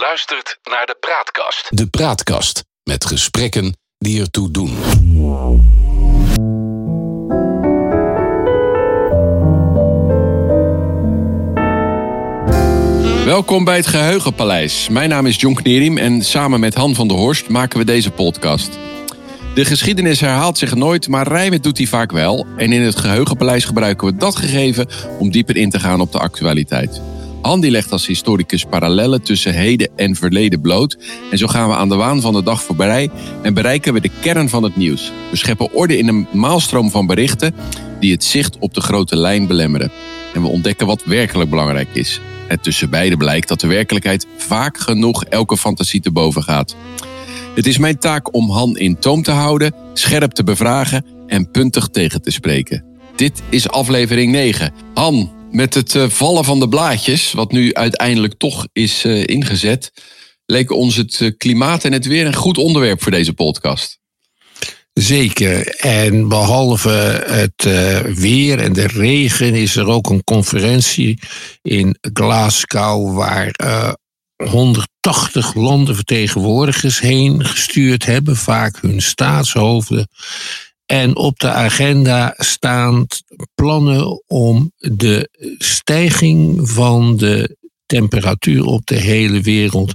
luistert naar de Praatkast. De Praatkast met gesprekken die ertoe doen. Welkom bij het Geheugenpaleis. Mijn naam is John Knerim en samen met Han van der Horst maken we deze podcast. De geschiedenis herhaalt zich nooit, maar rijmen doet hij vaak wel. En in het Geheugenpaleis gebruiken we dat gegeven om dieper in te gaan op de actualiteit. Han die legt als historicus parallellen tussen heden en verleden bloot. En zo gaan we aan de waan van de dag voorbij en bereiken we de kern van het nieuws. We scheppen orde in een maalstroom van berichten die het zicht op de grote lijn belemmeren. En we ontdekken wat werkelijk belangrijk is. En tussen beide blijkt dat de werkelijkheid vaak genoeg elke fantasie te boven gaat. Het is mijn taak om Han in toom te houden, scherp te bevragen en puntig tegen te spreken. Dit is aflevering 9. Han, met het eh, vallen van de blaadjes, wat nu uiteindelijk toch is uh, ingezet, leek ons het eh, klimaat en het weer een goed onderwerp voor deze podcast. Zeker. En behalve het weer en de regen is er ook een conferentie in Glasgow waar uh, 180 landenvertegenwoordigers heen gestuurd hebben, vaak hun staatshoofden. En op de agenda staan plannen om de stijging van de temperatuur op de hele wereld,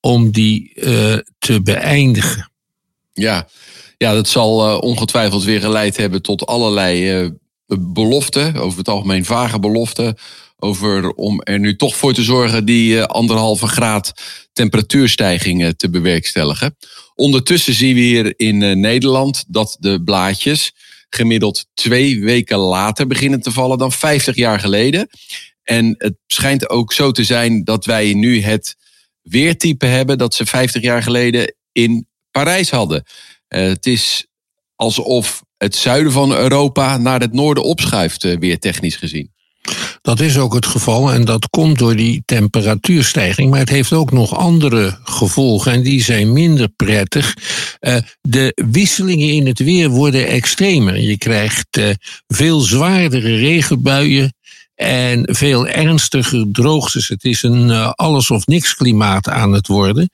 om die uh, te beëindigen. Ja, ja dat zal uh, ongetwijfeld weer geleid hebben tot allerlei uh, beloften, over het algemeen vage beloften, over om er nu toch voor te zorgen die anderhalve graad temperatuurstijging te bewerkstelligen. Ondertussen zien we hier in uh, Nederland dat de blaadjes gemiddeld twee weken later beginnen te vallen dan 50 jaar geleden. En het schijnt ook zo te zijn dat wij nu het weertype hebben dat ze 50 jaar geleden in Parijs hadden. Uh, het is alsof het zuiden van Europa naar het noorden opschuift, weer technisch gezien. Dat is ook het geval en dat komt door die temperatuurstijging. Maar het heeft ook nog andere gevolgen en die zijn minder prettig. Uh, de wisselingen in het weer worden extremer. Je krijgt uh, veel zwaardere regenbuien en veel ernstiger droogtes. Het is een uh, alles of niks klimaat aan het worden.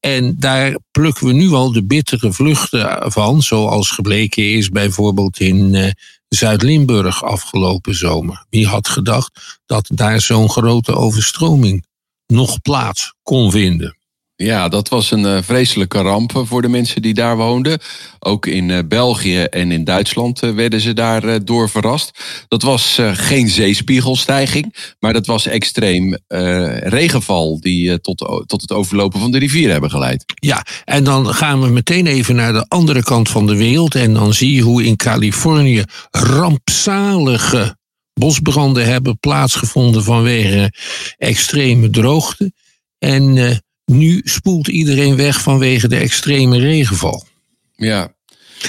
En daar plukken we nu al de bittere vluchten van, zoals gebleken is bijvoorbeeld in Zuid-Limburg afgelopen zomer. Wie had gedacht dat daar zo'n grote overstroming nog plaats kon vinden? Ja, dat was een uh, vreselijke ramp voor de mensen die daar woonden. Ook in uh, België en in Duitsland werden ze daar door verrast. Dat was geen zeespiegelstijging, maar dat was extreem regenval die tot, tot het overlopen van de rivier hebben geleid. Ja, en dan gaan we meteen even naar de andere kant van de wereld en dan zie je hoe in Californië rampzalige bosbranden hebben plaatsgevonden vanwege extreme droogte. En nu spoelt iedereen weg vanwege de extreme regenval. Ja.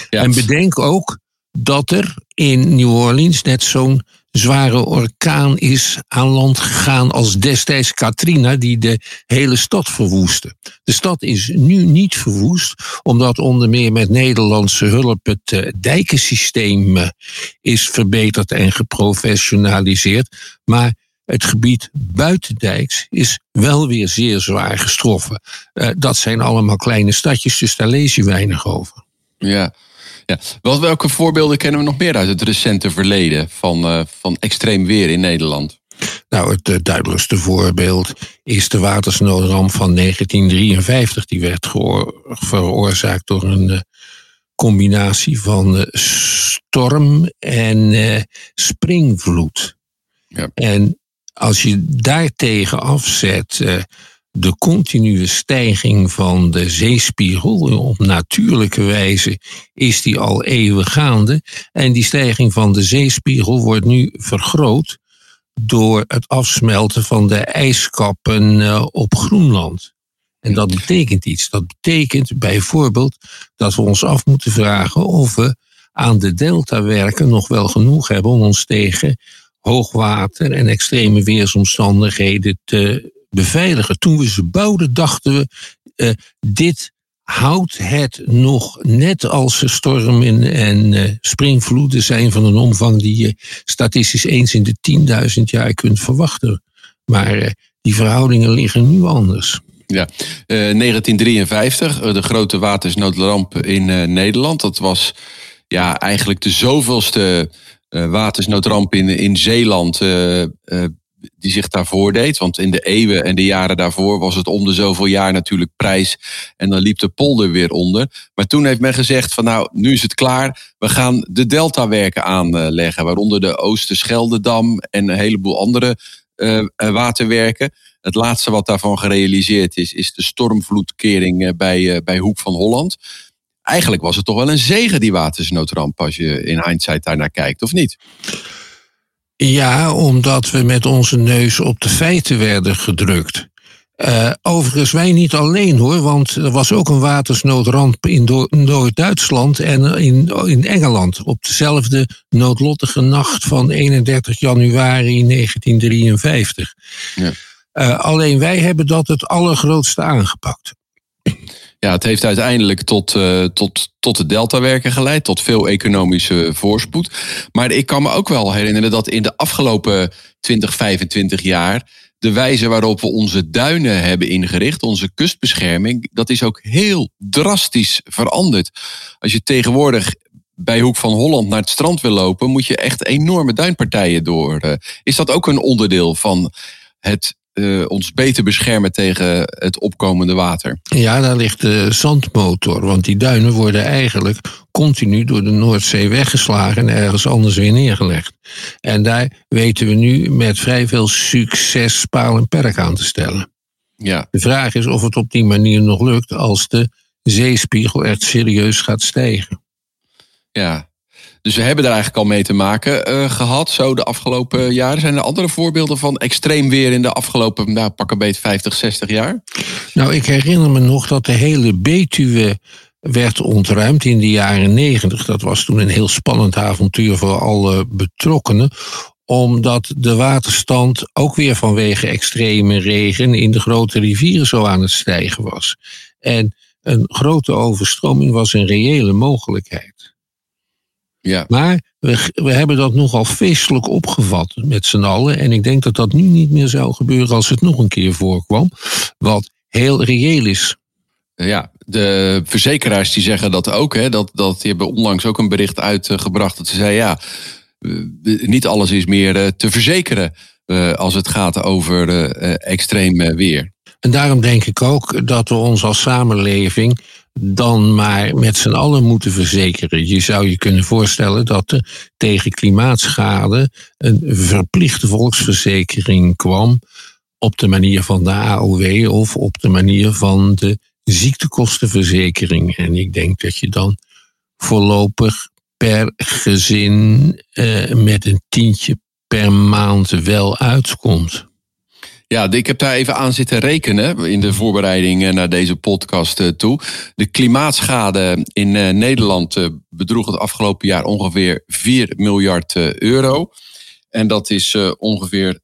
ja. En bedenk ook dat er in New Orleans net zo'n zware orkaan is aan land gegaan als destijds Katrina, die de hele stad verwoestte. De stad is nu niet verwoest, omdat onder meer met Nederlandse hulp het uh, dijkensysteem uh, is verbeterd en geprofessionaliseerd. Maar het gebied buitendijks is wel weer zeer zwaar gestroffen. Uh, dat zijn allemaal kleine stadjes, dus daar lees je weinig over. Ja, ja. Wat, welke voorbeelden kennen we nog meer uit het recente verleden van, uh, van extreem weer in Nederland? Nou, het uh, duidelijkste voorbeeld is de watersnoodramp van 1953. Die werd veroorzaakt door een combinatie van storm en springvloed. Ja. En als je daartegen afzet uh, de continue stijging van de zeespiegel op natuurlijke wijze is die al eeuwen gaande. En die stijging van de zeespiegel wordt nu vergroot door het afsmelten van de ijskappen uh, op Groenland. En dat betekent iets. Dat betekent bijvoorbeeld dat we ons af moeten vragen of we aan de deltawerken nog wel genoeg hebben om ons tegen hoogwater en extreme weersomstandigheden te beveiligen. Toen we ze bouwden, dachten we, uh, dit houdt het nog net als stormen en uh, springvloeden zijn van een omvang die je statistisch eens in de 10.000 jaar kunt verwachten. Maar uh, die verhoudingen liggen nu anders. Ja, uh, 1953, de grote watersnoodramp in Nederland. Dat was ja, eigenlijk de zoveelste watersnoodramp in, in Zeeland die zich daarvoor deed. Want in de eeuwen en de jaren daarvoor was het om de zoveel jaar natuurlijk prijs. En dan liep de polder weer onder. Maar toen heeft men gezegd van nou, nu is het klaar. We gaan de deltawerken aanleggen. Waaronder de Oosterscheldedam en een heleboel andere waterwerken. Het laatste wat daarvan gerealiseerd is, is de stormvloedkering bij, bij Hoek van Holland. Eigenlijk was het toch wel een zegen, die watersnoodramp, als je in hindsight daarnaar kijkt, of niet? Ja, omdat we met onze neus op de feiten werden gedrukt. Uh, overigens, wij niet alleen hoor, want er was ook een watersnoodramp in Noord-Duitsland en in, in Engeland. Op dezelfde noodlottige nacht van 31 januari 1953. Ja. Uh, alleen wij hebben dat het allergrootste aangepakt. Ja, het heeft uiteindelijk tot, uh, tot, tot de deltawerken geleid, tot veel economische voorspoed. Maar ik kan me ook wel herinneren dat in de afgelopen 20, 25 jaar de wijze waarop we onze duinen hebben ingericht, onze kustbescherming, dat is ook heel drastisch veranderd. Als je tegenwoordig bij Hoek van Holland naar het strand wil lopen, moet je echt enorme duinpartijen door. Uh, is dat ook een onderdeel van het uh, ons beter beschermen tegen het opkomende water. Ja, daar ligt de zandmotor. Want die duinen worden eigenlijk continu door de Noordzee weggeslagen en ergens anders weer neergelegd. En daar weten we nu met vrij veel succes paal en perk aan te stellen. Ja. De vraag is of het op die manier nog lukt als de zeespiegel echt serieus gaat stijgen. Ja, dus we hebben daar eigenlijk al mee te maken uh, gehad, zo de afgelopen jaren. Zijn er andere voorbeelden van extreem weer in de afgelopen, nou, pak een beetje 50, 60 jaar? Nou, ik herinner me nog dat de hele Betuwe werd ontruimd in de jaren 90. Dat was toen een heel spannend avontuur voor alle betrokkenen omdat de waterstand ook weer vanwege extreme regen in de grote rivieren zo aan het stijgen was. En een grote overstroming was een reële mogelijkheid. Ja. Maar we, we hebben dat nogal feestelijk opgevat met z'n allen. En ik denk dat dat nu niet meer zou gebeuren als het nog een keer voorkwam. Wat heel reëel is. Ja, de verzekeraars die zeggen dat ook. Hè, dat, dat, die hebben onlangs ook een bericht uitgebracht. Dat ze zeiden ja, niet alles is meer eh, te verzekeren. Eh, als het gaat over uh, extreem weer. En daarom denk ik ook dat we ons als samenleving dan maar met z'n allen moeten verzekeren. Je zou je kunnen voorstellen dat er tegen klimaatschade een verplichte volksverzekering kwam op de manier van de AOW of op de manier van de ziektekostenverzekering. En ik denk dat je dan voorlopig per gezin eh, met een tientje per maand wel uitkomt. Ja, ik heb daar even aan zitten rekenen in de voorbereiding naar deze podcast eh, toe. De klimaatschade in eh, Nederland eh, bedroeg het afgelopen jaar ongeveer 4 miljard euro. En dat is ongeveer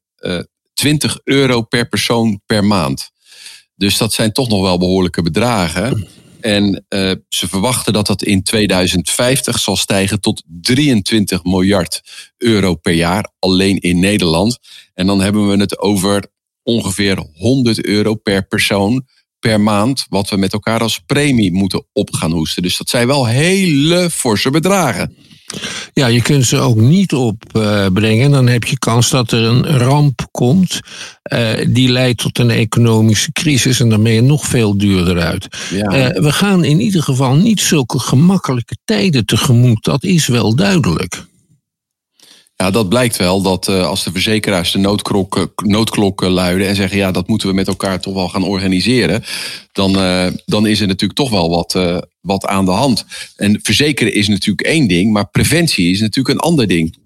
20 euro per persoon per maand. Dus dat zijn toch nog wel behoorlijke bedragen. En ze verwachten dat dat in 2050 zal stijgen tot 23 miljard euro per jaar, alleen in Nederland. En dan hebben we het over ongeveer 100 euro per persoon per maand, wat we met elkaar als premie moeten op gaan hoesten. Dus dat zijn wel hele forse bedragen. Ja, je kunt ze ook niet opbrengen. dan heb je kans dat er een ramp komt. Uh, die leidt tot een economische crisis. En dan ben je nog veel duurder uit. Ja. Uh, we gaan in ieder geval niet zulke gemakkelijke tijden tegemoet. Dat is wel duidelijk. Ja, dat blijkt wel dat uh, als de verzekeraars de noodklok, noodklokken luiden en zeggen ja, dat moeten we met elkaar toch wel gaan organiseren, dan, uh, dan is er natuurlijk toch wel wat, wat aan de hand. En verzekeren is natuurlijk één ding, maar preventie is natuurlijk een ander ding.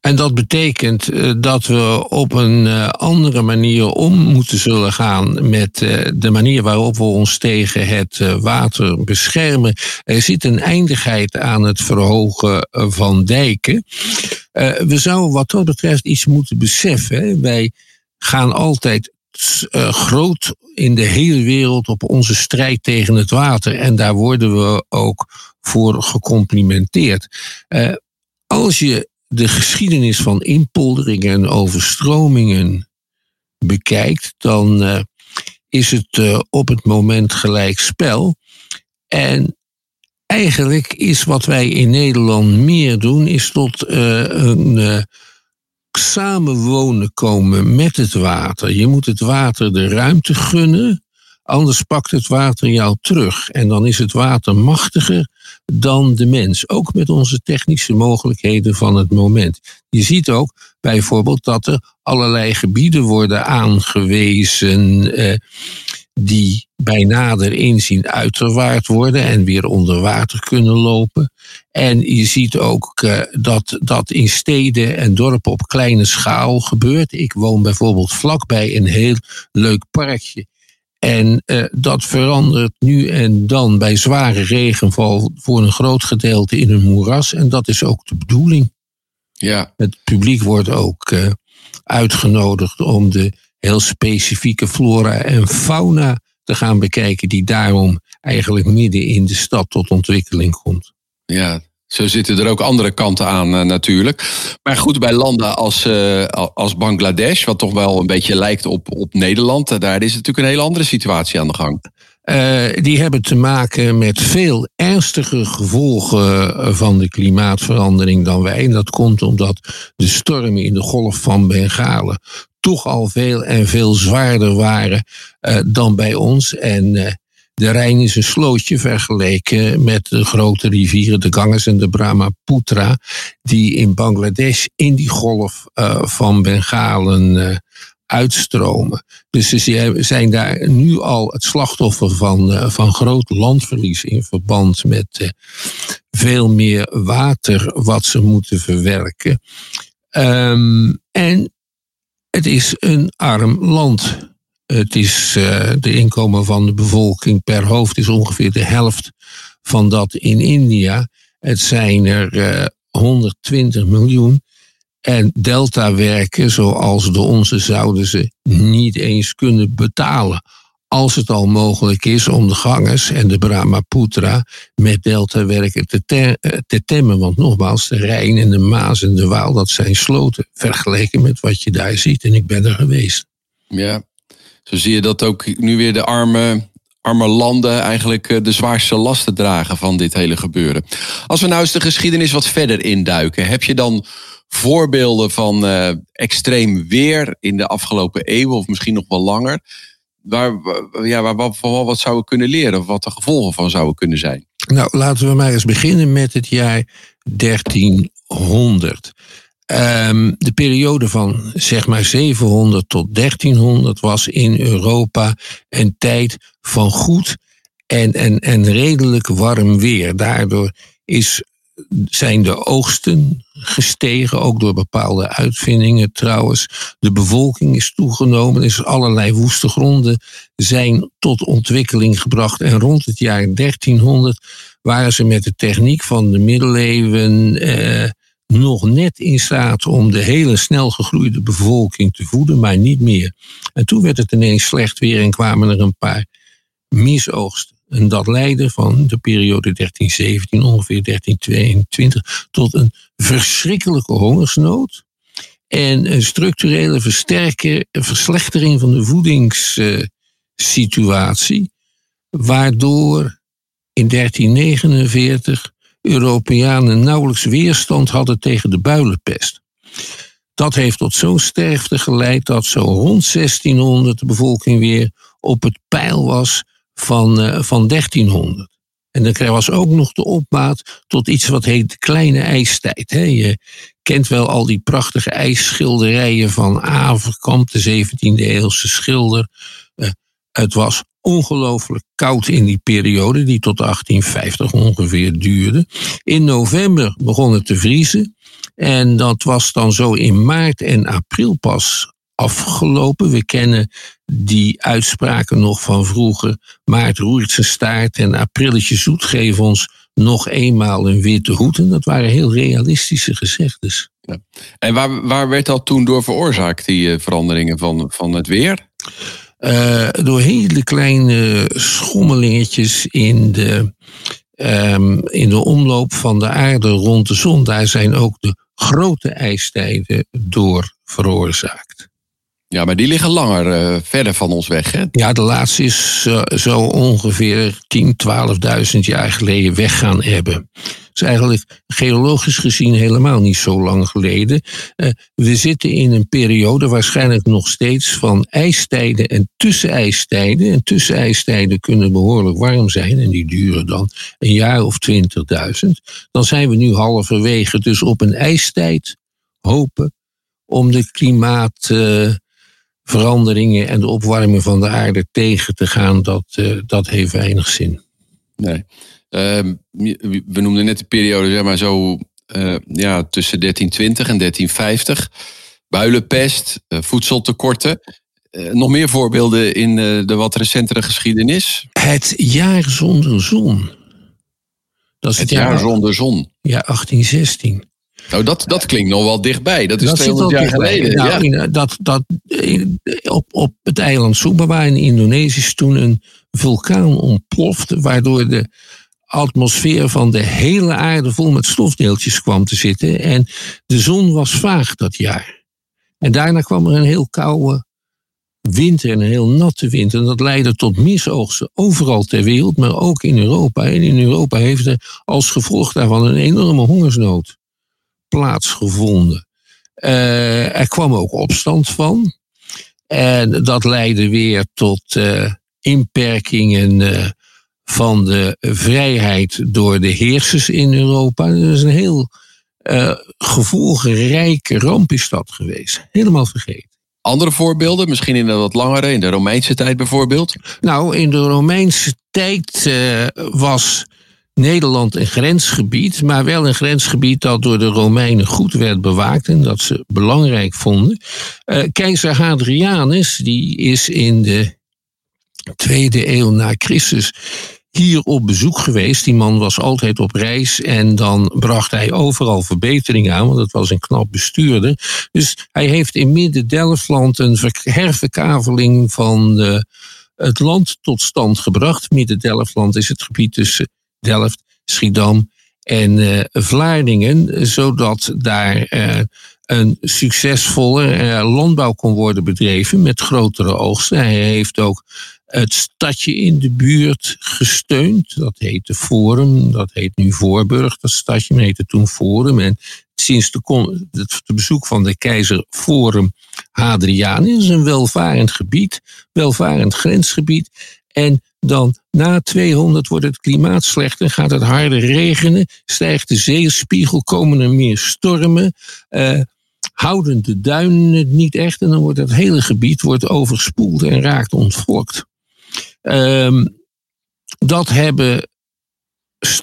En dat betekent uh, dat we op een uh, andere manier om moeten zullen gaan met uh, de manier waarop we ons tegen het water beschermen. Er zit een eindigheid aan het verhogen van dijken. we zouden wat dat betreft iets moeten beseffen. Wij gaan altijd groot in de hele wereld op onze strijd tegen het water. En daar worden we ook voor gecomplimenteerd. als je de geschiedenis van inpolderingen en overstromingen bekijkt, dan uh, is het op het moment gelijk spel. En eigenlijk is wat wij in Nederland meer doen, is tot een samenwonen komen met het water. Je moet het water de ruimte gunnen, anders pakt het water jou terug. En dan is het water machtiger dan de mens. Ook met onze technische mogelijkheden van het moment. Je ziet ook bijvoorbeeld dat er allerlei gebieden worden aangewezen. Eh, die bij nader inzien uiterwaard worden en weer onder water kunnen lopen. En je ziet ook uh, dat dat in steden en dorpen op kleine schaal gebeurt. Ik woon bijvoorbeeld vlakbij een heel leuk parkje. En uh, dat verandert nu en dan bij zware regenval voor een groot gedeelte in een moeras. En dat is ook de bedoeling. Ja. Het publiek wordt ook uh, uitgenodigd om de heel specifieke flora en fauna te gaan bekijken, die daarom eigenlijk midden in de stad tot ontwikkeling komt. Ja, zo zitten er ook andere kanten aan uh, natuurlijk. Maar goed, bij landen als, uh, als Bangladesh, wat toch wel een beetje lijkt op, op Nederland, uh, daar is natuurlijk een hele andere situatie aan de gang. die hebben te maken met veel ernstiger gevolgen van de klimaatverandering dan wij. En dat komt omdat de stormen in de golf van Bengalen toch al veel en veel zwaarder waren dan bij ons. En de Rijn is een slootje vergeleken met de grote rivieren, de Ganges en de Brahmaputra, die in Bangladesh in die golf uh, van Bengalen uitstromen. Dus ze zijn daar nu al het slachtoffer van, van groot landverlies in verband met veel meer water wat ze moeten verwerken. Um, en het is een arm land. Het is uh, de inkomen van de bevolking per hoofd is ongeveer de helft van dat in India. Het zijn er uh, 120 miljoen. En deltawerken zoals de onze zouden ze niet eens kunnen betalen als het al mogelijk is om de Ganges en de Brahmaputra met deltawerken te, te, eh, te temmen. Want nogmaals, de Rijn en de Maas en de Waal, dat zijn sloten. Vergeleken met wat je daar ziet. En ik ben er geweest. Ja, zo zie je dat ook nu weer de arme, arme landen eigenlijk eh, de zwaarste lasten dragen van dit hele gebeuren. Als we nou eens de geschiedenis wat verder induiken, heb je dan voorbeelden van uh, extreem weer in de afgelopen eeuwen of misschien nog wel langer? waar, ja, waar, wat, wat zouden we kunnen leren? Of wat de gevolgen van zouden kunnen zijn? Nou, laten we maar eens beginnen met het jaar 1300. Ehm, de periode van zeg maar 700 tot 1300 was in Europa een tijd van goed en, en, en redelijk warm weer. Daardoor is zijn de oogsten gestegen, ook door bepaalde uitvindingen trouwens. De bevolking is toegenomen, is allerlei woeste gronden zijn tot ontwikkeling gebracht. En rond het jaar 1300 waren ze met de techniek van de middeleeuwen eh, nog net in staat om de hele snel gegroeide bevolking te voeden, maar niet meer. En toen werd het ineens slecht weer en kwamen er een paar misoogsten. En dat leidde van de periode 1317, ongeveer 1322, tot een verschrikkelijke hongersnood. En een structurele verslechtering van de voedingssituatie, waardoor in 1349 Europeanen nauwelijks weerstand hadden tegen de builenpest. Dat heeft tot zo'n sterfte geleid dat zo rond 1600 de bevolking weer op het pijl was van, uh, van 1300. En dan was ook nog de opmaat tot iets wat heet de kleine ijstijd. Hè. Je kent wel al die prachtige ijsschilderijen van Averkamp, de 17e eeuwse schilder. Het was ongelooflijk koud in die periode, die tot 1850 ongeveer duurde. In november begon het te vriezen. En dat was dan zo in maart en april pas afgelopen. We kennen die uitspraken nog van vroeger. Maart roert zijn staart en aprilletje zoet geven ons nog eenmaal een witte hoed. Dat waren heel realistische gezegdes. Ja. En waar, waar werd dat toen door veroorzaakt, die uh, veranderingen van, van het weer? Uh, door hele kleine schommelingetjes in de, um, in de omloop van de aarde rond de zon. Daar zijn ook de grote ijstijden door veroorzaakt. Ja, maar die liggen langer uh, verder van ons weg, hè? Ja, de laatste is uh, zo ongeveer 10, 12.000 jaar geleden weggaan hebben. Dat is eigenlijk geologisch gezien helemaal niet zo lang geleden. Uh, we zitten in een periode waarschijnlijk nog steeds van ijstijden en tussenijstijden. En tussenijstijden kunnen behoorlijk warm zijn en die duren dan een jaar of 20.000. Dan zijn we nu halverwege, dus op een ijstijd hopen om de klimaatveranderingen en de opwarming van de aarde tegen te gaan, dat, uh, dat heeft weinig zin. Nee. Uh, we noemden net de periode, zeg maar zo, uh, ja, tussen 1320 en 1350. Builenpest, uh, voedseltekorten. nog meer voorbeelden in de wat recentere geschiedenis? Het jaar zonder zon. Dat is het, het jaar, jaar zonder zon. Ja, 1816. Nou, dat, dat klinkt nog wel dichtbij. Dat is dat 200 jaar geleden. Nou, ja. dat, dat, op, op het eiland Sumbawa in Indonesië is toen een vulkaan ontplofte, waardoor de atmosfeer van de hele aarde vol met stofdeeltjes kwam te zitten. En de zon was vaag dat jaar. En daarna kwam er een heel koude winter en een heel natte winter. En dat leidde tot misoogsten overal ter wereld, maar ook in Europa. En in Europa heeft er als gevolg daarvan een enorme hongersnood plaatsgevonden. Uh, er kwam ook opstand van. En dat leidde weer tot uh, inperkingen uh, van de vrijheid door de heersers in Europa. Dat is een heel gevolgenrijke ramp is dat geweest. Helemaal vergeten. Andere voorbeelden, misschien in de wat langere, in de Romeinse tijd bijvoorbeeld? Nou, in de Romeinse tijd was Nederland een grensgebied, maar wel een grensgebied dat door de Romeinen goed werd bewaakt en dat ze belangrijk vonden. Uh, keizer Hadrianus, die is in de tweede eeuw na Christus hier op bezoek geweest. Die man was altijd op reis en dan bracht hij overal verbetering aan, want het was een knap bestuurder. Dus hij heeft in Midden-Delfland een herverkaveling van de, het land tot stand gebracht. Midden-Delfland is het gebied tussen Delft, Schiedam en uh, Vlaardingen, zodat daar uh, een succesvolle uh, landbouw kon worden bedreven met grotere oogsten. Hij heeft ook het stadje in de buurt gesteund. Dat heette Forum, dat heet nu Voorburg, dat stadje, maar heette toen Forum. En sinds de, bezoek van de keizer Forum Hadrianus een welvarend gebied, welvarend grensgebied. En dan na 200 wordt het klimaat slechter, gaat het harder regenen, stijgt de zeespiegel, komen er meer stormen, uh, houden de duinen het niet echt en dan wordt het hele gebied wordt overspoeld en raakt ontvolkt. Uh, dat hebben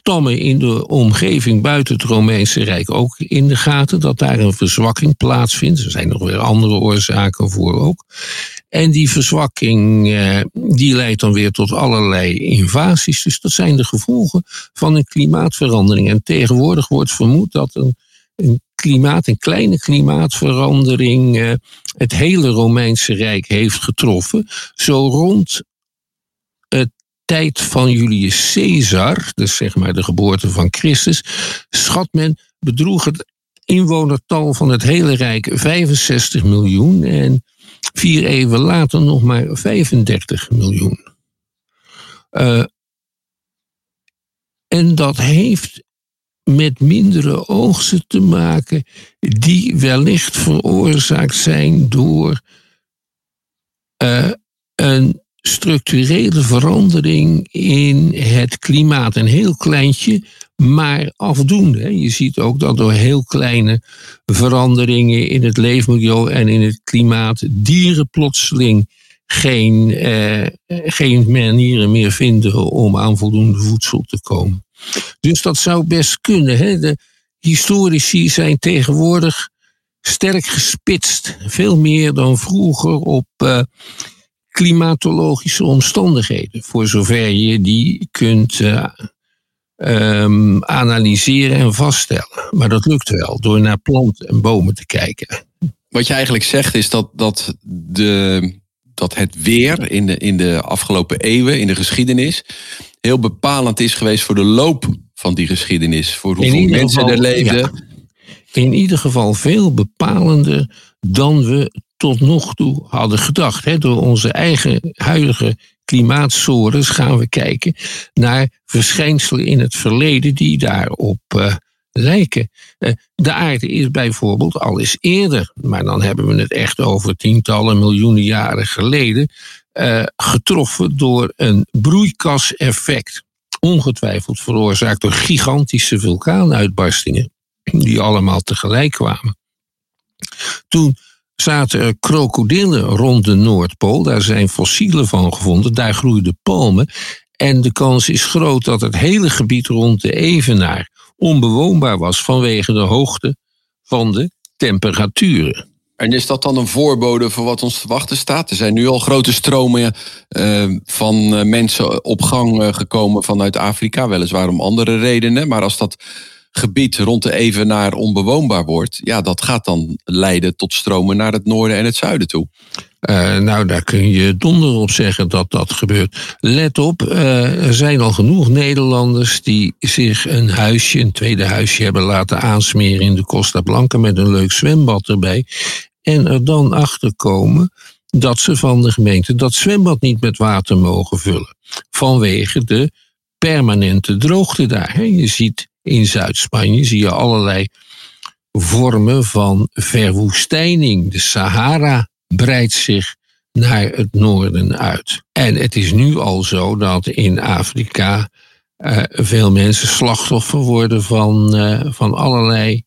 stammen in de omgeving buiten het Romeinse Rijk ook in de gaten, dat daar een verzwakking plaatsvindt. Er zijn nog weer andere oorzaken voor ook. En die verzwakking eh, die leidt dan weer tot allerlei invasies. Dus dat zijn de gevolgen van een klimaatverandering. En tegenwoordig wordt vermoed dat een, klimaat, een kleine klimaatverandering, eh, het hele Romeinse Rijk heeft getroffen. Zo rond het tijd van Julius Caesar, dus zeg maar de geboorte van Christus, schat men bedroeg het inwonertal van het hele Rijk 65 miljoen. En Vier eeuwen later nog maar 35 miljoen. Uh, en dat heeft met mindere oogsten te maken, die wellicht veroorzaakt zijn door uh, een structurele verandering in het klimaat. Een heel kleintje, maar afdoende. Je ziet ook dat door heel kleine veranderingen in het leefmilieu en in het klimaat dieren plotseling geen, eh, geen manieren meer vinden om aan voldoende voedsel te komen. Dus dat zou best kunnen. Hè? De historici zijn tegenwoordig sterk gespitst. Veel meer dan vroeger op uh, klimatologische omstandigheden. Voor zover je die kunt uh, um, analyseren en vaststellen. Maar dat lukt wel door naar planten en bomen te kijken. Wat je eigenlijk zegt is dat, dat, de, dat het weer in de, in de afgelopen eeuwen, in de geschiedenis, heel bepalend is geweest voor de loop van die geschiedenis. Voor hoeveel mensen er leefden. In ieder geval veel bepalender dan we tot nog toe hadden gedacht. Door onze eigen huidige klimaatsores gaan we kijken naar verschijnselen in het verleden die daarop uh, lijken. Uh, de aarde is bijvoorbeeld al eens eerder, maar dan hebben we het echt over tientallen miljoenen jaren geleden, uh, getroffen door een broeikaseffect. Ongetwijfeld veroorzaakt door gigantische vulkaanuitbarstingen, die allemaal tegelijk kwamen. Toen zaten er krokodillen rond de Noordpool. Daar zijn fossielen van gevonden. Daar groeiden palmen. En de kans is groot dat het hele gebied rond de Evenaar onbewoonbaar was vanwege de hoogte van de temperaturen. En is dat dan een voorbode voor wat ons te wachten staat? Er zijn nu al grote stromen uh, van uh, mensen op gang uh, gekomen vanuit Afrika, weliswaar om andere redenen. Maar als dat gebied rond de Evenaar onbewoonbaar wordt, ja, dat gaat dan leiden tot stromen naar het noorden en het zuiden toe. Uh, nou, daar kun je donder op zeggen dat dat gebeurt. Let op, uh, er zijn al genoeg Nederlanders die zich een huisje, een tweede huisje hebben laten aansmeren in de Costa Blanca met een leuk zwembad erbij. En er dan achter komen dat ze van de gemeente dat zwembad niet met water mogen vullen. Vanwege de permanente droogte daar. Je ziet in Zuid-Spanje zie je allerlei vormen van verwoestijning. De Sahara breidt zich naar het noorden uit. En het is nu al zo dat in Afrika uh, veel mensen slachtoffer worden van, uh, van allerlei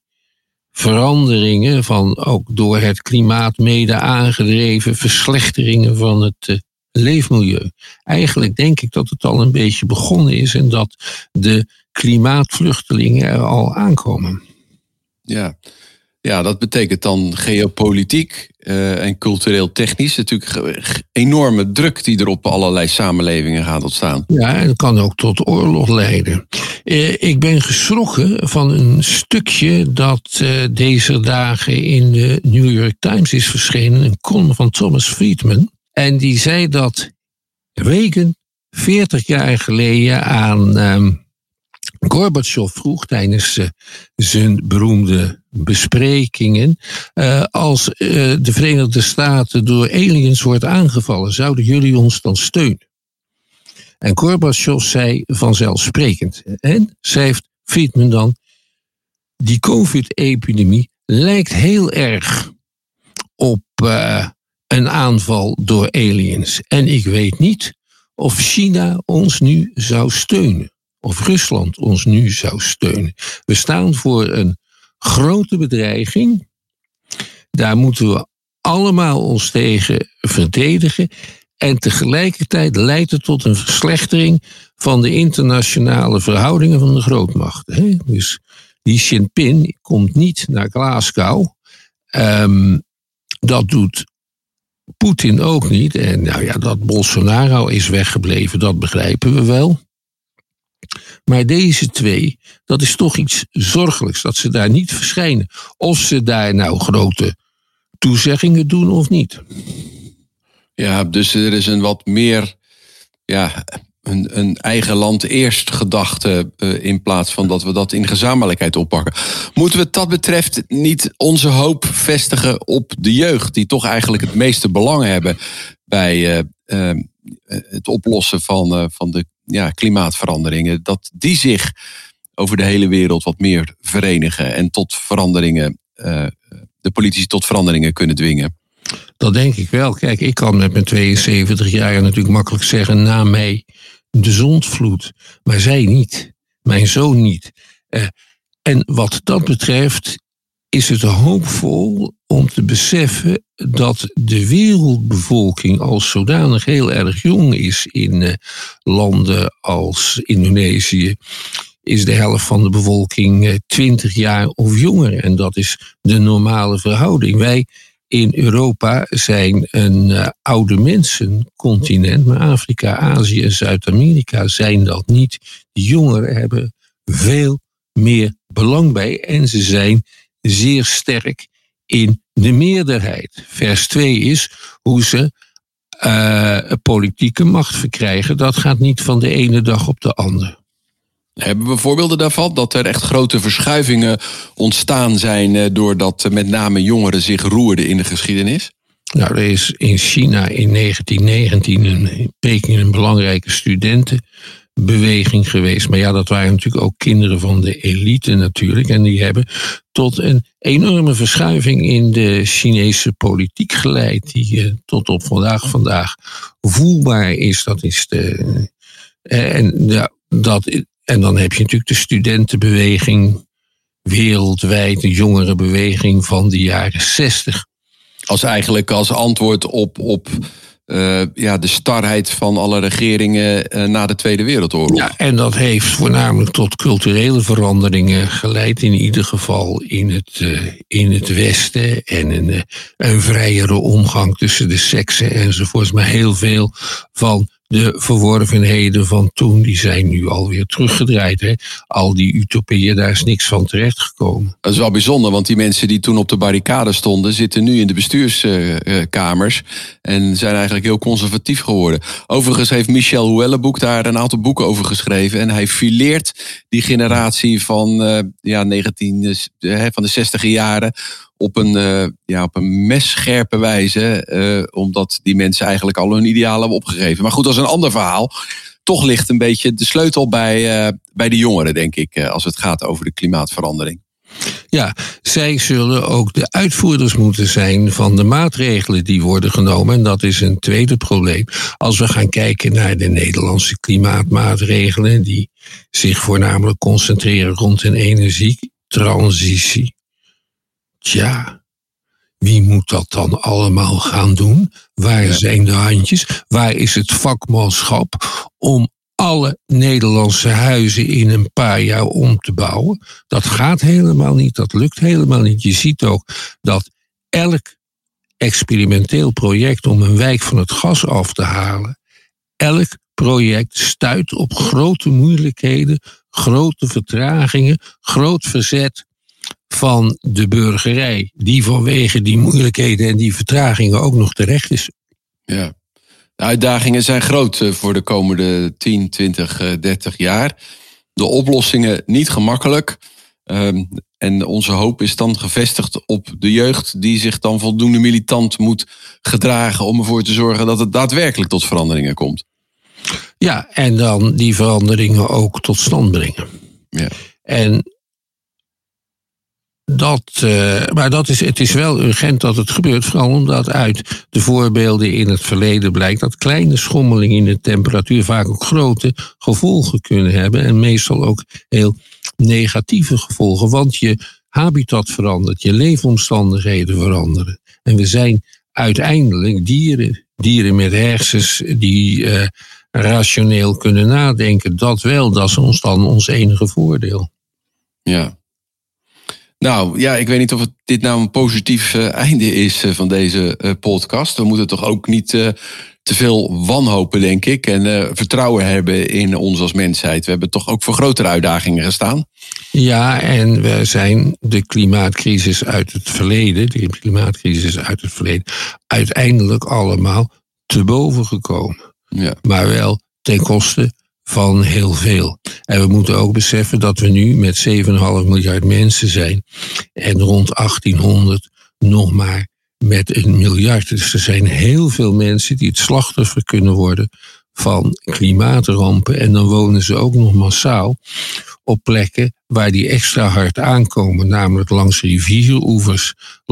veranderingen, van ook door het klimaat mede aangedreven verslechteringen van het uh, leefmilieu. Eigenlijk denk ik dat het al een beetje begonnen is en dat de klimaatvluchtelingen er al aankomen. Ja. Ja, dat betekent dan geopolitiek uh, en cultureel technisch natuurlijk enorme druk die er op allerlei samenlevingen gaat ontstaan. Ja, en dat kan ook tot oorlog leiden. Uh, ik ben geschrokken van een stukje dat uh, deze dagen in de New York Times is verschenen, een column van Thomas Friedman. En die zei dat Reagan 40 jaar geleden aan Gorbachev vroeg tijdens uh, zijn beroemde besprekingen: uh, als uh, de Verenigde Staten door aliens wordt aangevallen, zouden jullie ons dan steunen? En Gorbachev zei vanzelfsprekend. En schrijft Friedman dan: die COVID-epidemie lijkt heel erg op een aanval door aliens. En ik weet niet of China ons nu zou steunen of Rusland ons nu zou steunen. We staan voor een grote bedreiging. Daar moeten we allemaal ons tegen verdedigen. En tegelijkertijd leidt het tot een verslechtering van de internationale verhoudingen van de grootmachten. Dus die Xi Jinping komt niet naar Glasgow. Um, dat doet Poetin ook niet. En nou ja, dat Bolsonaro is weggebleven, dat begrijpen we wel. Maar deze twee, dat is toch iets zorgelijks dat ze daar niet verschijnen. Of ze daar nou grote toezeggingen doen of niet. Ja, dus er is een wat meer ja, een, een eigen land eerst gedachte uh, in plaats van dat we dat in gezamenlijkheid oppakken. Moeten we wat dat betreft niet onze hoop vestigen op de jeugd, die toch eigenlijk het meeste belang hebben bij uh, uh, het oplossen van, van de ja, klimaatveranderingen, dat die zich over de hele wereld wat meer verenigen en tot veranderingen, uh, de politici tot veranderingen kunnen dwingen? Dat denk ik wel. Kijk, ik kan met mijn 72 jaar natuurlijk makkelijk zeggen na mij de zondvloed, maar zij niet, mijn zoon niet. Uh, en wat dat betreft is het hoopvol om te beseffen dat de wereldbevolking als zodanig heel erg jong is in uh, landen als Indonesië. Is de helft van de bevolking uh, 20 jaar of jonger. En dat is de normale verhouding. Wij in Europa zijn een uh, oude mensencontinent, maar Afrika, Azië en Zuid-Amerika zijn dat niet. Jongeren hebben veel meer belang bij en ze zijn zeer sterk in de meerderheid. Vers 2 is hoe ze uh, politieke macht verkrijgen. Dat gaat niet van de ene dag op de andere. Hebben we voorbeelden daarvan? Dat er echt grote verschuivingen ontstaan zijn... Eh, doordat met name jongeren zich roerden in de geschiedenis? Nou, er is in China in 1919 in Peking een belangrijke studentenbeweging geweest. Maar ja, dat waren natuurlijk ook kinderen van de elite natuurlijk. En die hebben tot een enorme verschuiving in de Chinese politiek geleid. Die uh, tot op vandaag vandaag voelbaar is. Dat is de. Uh, en, ja, dat, en dan heb je natuurlijk de studentenbeweging wereldwijd, de jongerenbeweging van de jaren zestig als eigenlijk als antwoord op, op uh, ja, de starheid van alle regeringen uh, na de Tweede Wereldoorlog. Ja, en dat heeft voornamelijk tot culturele veranderingen geleid, in ieder geval in het, uh, in het Westen. En een, een vrijere omgang tussen de seksen enzovoorts. Maar heel veel van de verworvenheden van toen, die zijn nu alweer teruggedraaid. Hè? Al die utopieën, daar is niks van terechtgekomen. Dat is wel bijzonder, want die mensen die toen op de barricade stonden, zitten nu in de bestuurskamers en zijn eigenlijk heel conservatief geworden. Overigens heeft Michel Houellebouc daar een aantal boeken over geschreven en hij fileert die generatie van, uh, ja, 19, uh, van de 60 jaren op een, uh, ja, op een messcherpe wijze. Uh, omdat die mensen eigenlijk al hun idealen hebben opgegeven. Maar goed, dat is een ander verhaal. Toch ligt een beetje de sleutel bij, uh, bij de jongeren, denk ik, als het gaat over de klimaatverandering. Ja, zij zullen ook de uitvoerders moeten zijn van de maatregelen die worden genomen. En dat is een tweede probleem. Als we gaan kijken naar de Nederlandse klimaatmaatregelen, die zich voornamelijk concentreren rond een energietransitie Tja, wie moet dat dan allemaal gaan doen? Waar ja. zijn de handjes? Waar is het vakmanschap om alle Nederlandse huizen in een paar jaar om te bouwen? Dat gaat helemaal niet, dat lukt helemaal niet. Je ziet ook dat elk experimenteel project om een wijk van het gas af te halen, elk project stuit op grote moeilijkheden, grote vertragingen, groot verzet van de burgerij, die vanwege die moeilijkheden en die vertragingen ook nog terecht is. Ja, de uitdagingen zijn groot eh, voor de komende 10, 20, 30 jaar. De oplossingen niet gemakkelijk. Um, en onze hoop is dan gevestigd op de jeugd, die zich dan voldoende militant moet gedragen om ervoor te zorgen dat het daadwerkelijk tot veranderingen komt. Ja, en dan die veranderingen ook tot stand brengen. Ja. En dat, uh, maar dat is, het is wel urgent dat het gebeurt, vooral omdat uit de voorbeelden in het verleden blijkt dat kleine schommelingen in de temperatuur vaak ook grote gevolgen kunnen hebben en meestal ook heel negatieve gevolgen, want je habitat verandert, je leefomstandigheden veranderen. En we zijn uiteindelijk dieren, dieren met hersens die uh, rationeel kunnen nadenken. Dat wel, dat is ons dan ons enige voordeel. Ja, nou ja, ik weet niet of het, dit nou een positief uh, einde is uh, van deze uh, podcast. We moeten toch ook niet te veel wanhopen, denk ik. En vertrouwen hebben in ons als mensheid. We hebben toch ook voor grotere uitdagingen gestaan. Ja, en we zijn de klimaatcrisis uit het verleden, de klimaatcrisis uit het verleden, uiteindelijk allemaal te boven gekomen. Ja. Maar wel ten koste van heel veel. En we moeten ook beseffen dat we nu met 7,5 miljard mensen zijn en rond 1800 nog maar met een miljard. Dus er zijn heel veel mensen die het slachtoffer kunnen worden van klimaatrampen. En dan wonen ze ook nog massaal op plekken waar die extra hard aankomen, namelijk langs rivieroevers,